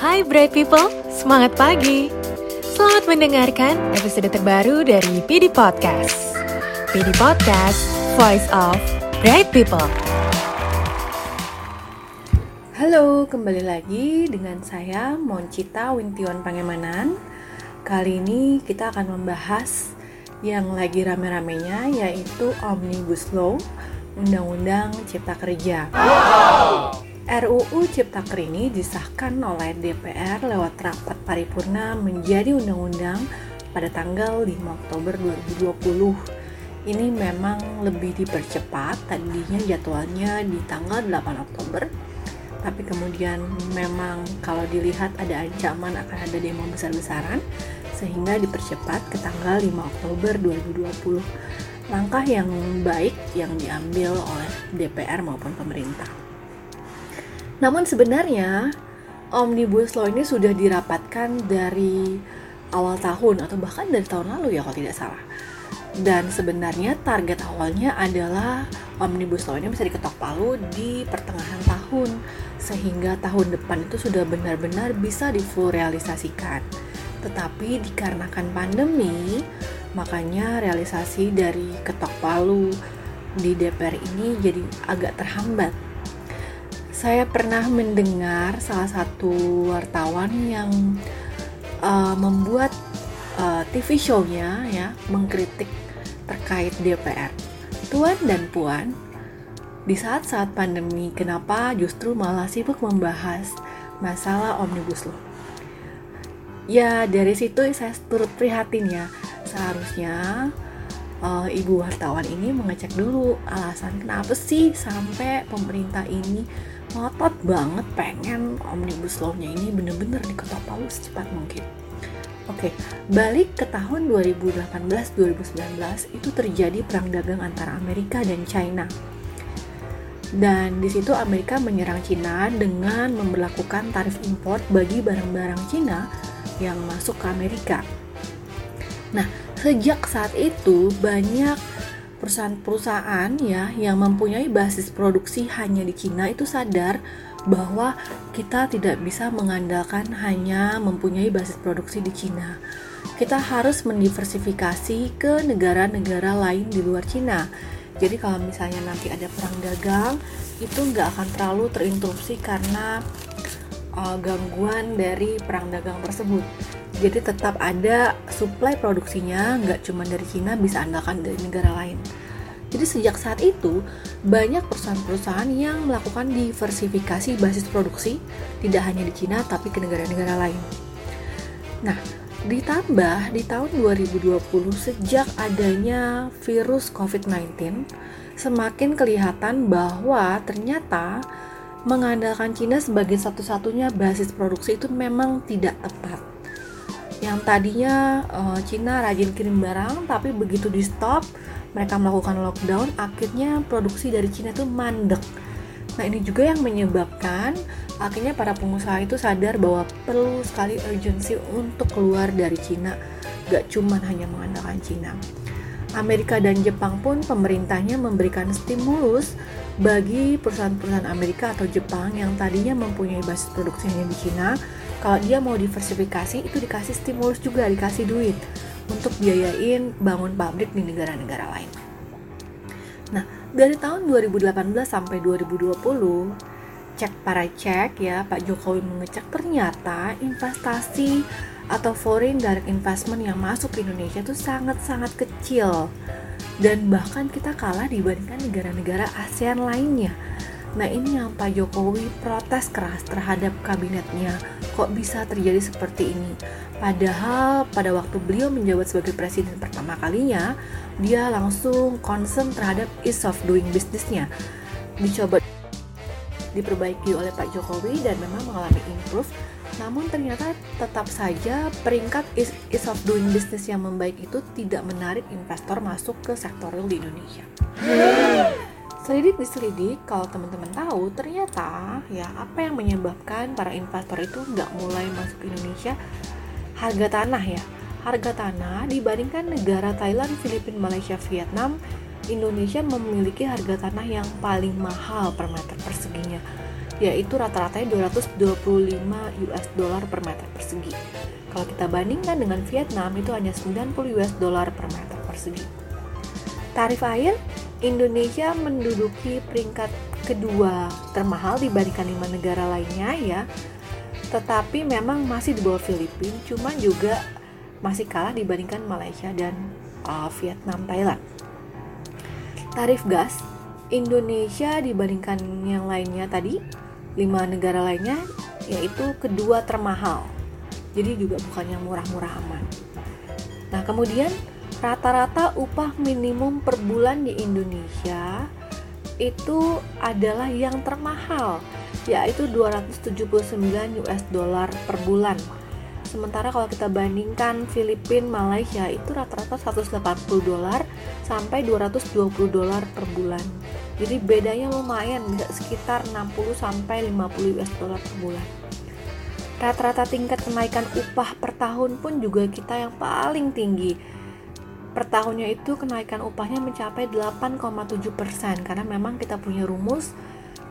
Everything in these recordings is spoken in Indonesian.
Hai Bright People, semangat pagi! Selamat mendengarkan episode terbaru dari PD Podcast. PD Podcast, Voice of Bright People. Halo, kembali lagi dengan saya Moncita Wintion Pangemanan. Kali ini kita akan membahas yang lagi rame-ramenya yaitu Omnibus Law, Undang-Undang Cipta Kerja. Wow. RUU Ciptaker ini disahkan oleh DPR lewat rapat paripurna menjadi undang-undang pada tanggal 5 Oktober 2020. Ini memang lebih dipercepat, tadinya jadwalnya di tanggal 8 Oktober, tapi kemudian memang kalau dilihat ada ancaman akan ada demo besar-besaran, sehingga dipercepat ke tanggal 5 Oktober 2020. Langkah yang baik yang diambil oleh DPR maupun pemerintah. Namun sebenarnya Omnibus Law ini sudah dirapatkan dari awal tahun atau bahkan dari tahun lalu ya kalau tidak salah. Dan sebenarnya target awalnya adalah Omnibus Law ini bisa diketok palu di pertengahan tahun sehingga tahun depan itu sudah benar-benar bisa difull realisasikan. Tetapi dikarenakan pandemi, makanya realisasi dari ketok palu di DPR ini jadi agak terhambat saya pernah mendengar salah satu wartawan yang uh, membuat uh, TV show-nya ya mengkritik terkait DPR. Tuan dan puan, di saat-saat pandemi kenapa justru malah sibuk membahas masalah Omnibus Law? Ya, dari situ saya turut prihatin ya. Seharusnya uh, ibu wartawan ini mengecek dulu alasan kenapa sih sampai pemerintah ini ngotot banget pengen omnibus law-nya ini bener-bener diketok palu secepat mungkin. Oke, balik ke tahun 2018-2019 itu terjadi perang dagang antara Amerika dan China. Dan di situ Amerika menyerang China dengan memperlakukan tarif import bagi barang-barang China yang masuk ke Amerika. Nah, sejak saat itu banyak perusahaan-perusahaan ya yang mempunyai basis produksi hanya di Cina itu sadar bahwa kita tidak bisa mengandalkan hanya mempunyai basis produksi di Cina. Kita harus mendiversifikasi ke negara-negara lain di luar Cina. Jadi kalau misalnya nanti ada perang dagang, itu nggak akan terlalu terinterupsi karena uh, gangguan dari perang dagang tersebut jadi tetap ada supply produksinya nggak cuma dari Cina bisa andalkan dari negara lain. Jadi sejak saat itu banyak perusahaan-perusahaan yang melakukan diversifikasi basis produksi tidak hanya di Cina tapi ke negara-negara lain. Nah ditambah di tahun 2020 sejak adanya virus COVID-19 semakin kelihatan bahwa ternyata mengandalkan Cina sebagai satu-satunya basis produksi itu memang tidak tepat yang tadinya uh, Cina rajin kirim barang tapi begitu di stop mereka melakukan lockdown akhirnya produksi dari Cina itu mandek. Nah ini juga yang menyebabkan akhirnya para pengusaha itu sadar bahwa perlu sekali urgensi untuk keluar dari Cina. Gak cuma hanya mengandalkan Cina. Amerika dan Jepang pun pemerintahnya memberikan stimulus bagi perusahaan-perusahaan Amerika atau Jepang yang tadinya mempunyai basis produksi hanya di Cina kalau dia mau diversifikasi itu dikasih stimulus juga dikasih duit untuk biayain bangun pabrik di negara-negara lain. Nah, dari tahun 2018 sampai 2020, cek para cek ya, Pak Jokowi mengecek ternyata investasi atau foreign direct investment yang masuk ke Indonesia itu sangat-sangat kecil dan bahkan kita kalah dibandingkan negara-negara ASEAN lainnya. Nah ini yang Pak Jokowi protes keras terhadap kabinetnya. Kok bisa terjadi seperti ini? Padahal pada waktu beliau menjabat sebagai presiden pertama kalinya, dia langsung concern terhadap ease of doing businessnya. Dicoba diperbaiki oleh Pak Jokowi dan memang mengalami improve. Namun ternyata tetap saja peringkat ease, of doing business yang membaik itu tidak menarik investor masuk ke sektor real di Indonesia selidik diselidik kalau teman-teman tahu ternyata ya apa yang menyebabkan para investor itu nggak mulai masuk Indonesia harga tanah ya harga tanah dibandingkan negara Thailand, Filipina, Malaysia, Vietnam Indonesia memiliki harga tanah yang paling mahal per meter perseginya yaitu rata-ratanya 225 US dollar per meter persegi. Kalau kita bandingkan dengan Vietnam itu hanya 90 US dollar per meter persegi. Tarif air Indonesia menduduki peringkat kedua termahal dibandingkan lima negara lainnya ya. Tetapi memang masih di bawah Filipina, cuma juga masih kalah dibandingkan Malaysia dan uh, Vietnam, Thailand. Tarif gas Indonesia dibandingkan yang lainnya tadi lima negara lainnya yaitu kedua termahal. Jadi juga bukan yang murah-murah aman. Nah, kemudian rata-rata upah minimum per bulan di Indonesia itu adalah yang termahal yaitu 279 US dollar per bulan. Sementara kalau kita bandingkan Filipina, Malaysia itu rata-rata 180 dolar sampai 220 dolar per bulan. Jadi bedanya lumayan bisa sekitar 60 sampai 50 US dollar per bulan. Rata-rata tingkat kenaikan upah per tahun pun juga kita yang paling tinggi per tahunnya itu kenaikan upahnya mencapai 8,7 persen karena memang kita punya rumus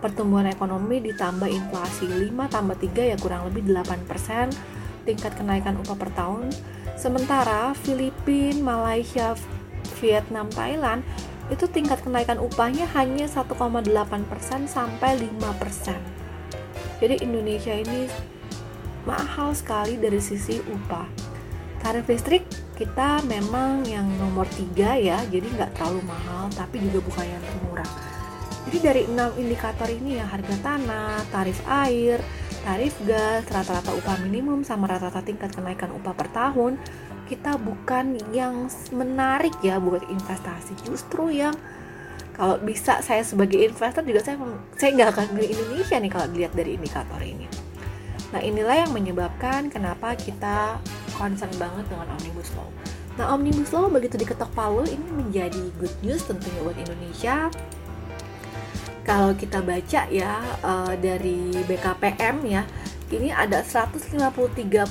pertumbuhan ekonomi ditambah inflasi 5 tambah 3 ya kurang lebih 8 persen tingkat kenaikan upah per tahun. Sementara Filipina, Malaysia, Vietnam, Thailand itu tingkat kenaikan upahnya hanya 1,8 persen sampai 5 persen. Jadi Indonesia ini mahal sekali dari sisi upah. Tarif listrik kita memang yang nomor tiga ya jadi nggak terlalu mahal tapi juga bukan yang termurah. Jadi dari enam indikator ini ya harga tanah tarif air tarif gas rata-rata upah minimum sama rata-rata tingkat kenaikan upah per tahun kita bukan yang menarik ya buat investasi. Justru yang kalau bisa saya sebagai investor juga saya saya nggak akan beli Indonesia nih kalau dilihat dari indikator ini. Nah inilah yang menyebabkan kenapa kita concern banget dengan Omnibus Law. Nah, Omnibus Law begitu diketok palu ini menjadi good news tentunya buat Indonesia. Kalau kita baca ya uh, dari BKPM ya, ini ada 153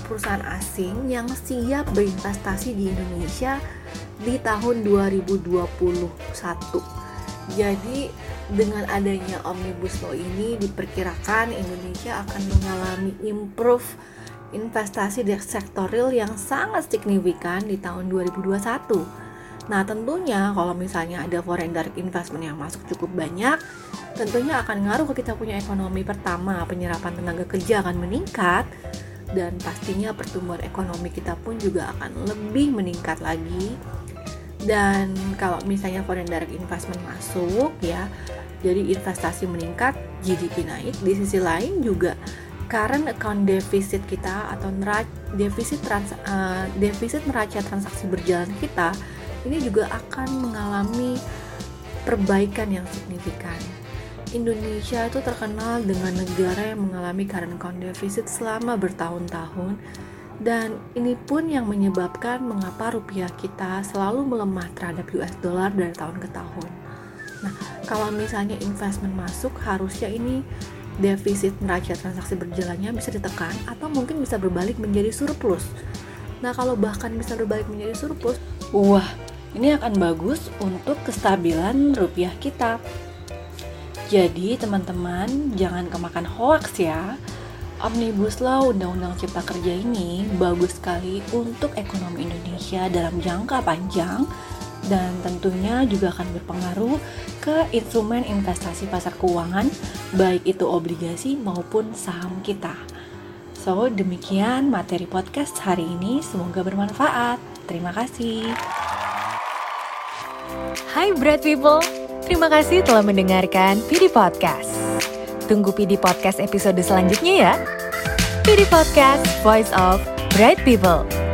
perusahaan asing yang siap berinvestasi di Indonesia di tahun 2021. Jadi dengan adanya Omnibus Law ini diperkirakan Indonesia akan mengalami improve investasi di sektor real yang sangat signifikan di tahun 2021. Nah, tentunya kalau misalnya ada foreign direct investment yang masuk cukup banyak, tentunya akan ngaruh ke kita punya ekonomi pertama, penyerapan tenaga kerja akan meningkat dan pastinya pertumbuhan ekonomi kita pun juga akan lebih meningkat lagi. Dan kalau misalnya foreign direct investment masuk ya, jadi investasi meningkat, GDP naik. Di sisi lain juga current account deficit kita atau defisit trans, uh, defisit neraca transaksi berjalan kita ini juga akan mengalami perbaikan yang signifikan. Indonesia itu terkenal dengan negara yang mengalami current account deficit selama bertahun-tahun dan ini pun yang menyebabkan mengapa rupiah kita selalu melemah terhadap US dollar dari tahun ke tahun. Nah, kalau misalnya investment masuk harusnya ini defisit neraca transaksi berjalannya bisa ditekan atau mungkin bisa berbalik menjadi surplus. Nah, kalau bahkan bisa berbalik menjadi surplus, wah, ini akan bagus untuk kestabilan rupiah kita. Jadi, teman-teman, jangan kemakan hoax ya. Omnibus Law Undang-Undang Cipta Kerja ini bagus sekali untuk ekonomi Indonesia dalam jangka panjang dan tentunya juga akan berpengaruh ke instrumen investasi pasar keuangan, baik itu obligasi maupun saham kita. So, demikian materi podcast hari ini. Semoga bermanfaat. Terima kasih. Hai Bread People, terima kasih telah mendengarkan PD Podcast. Tunggu PD Podcast episode selanjutnya ya. PD Podcast, Voice of Bright People.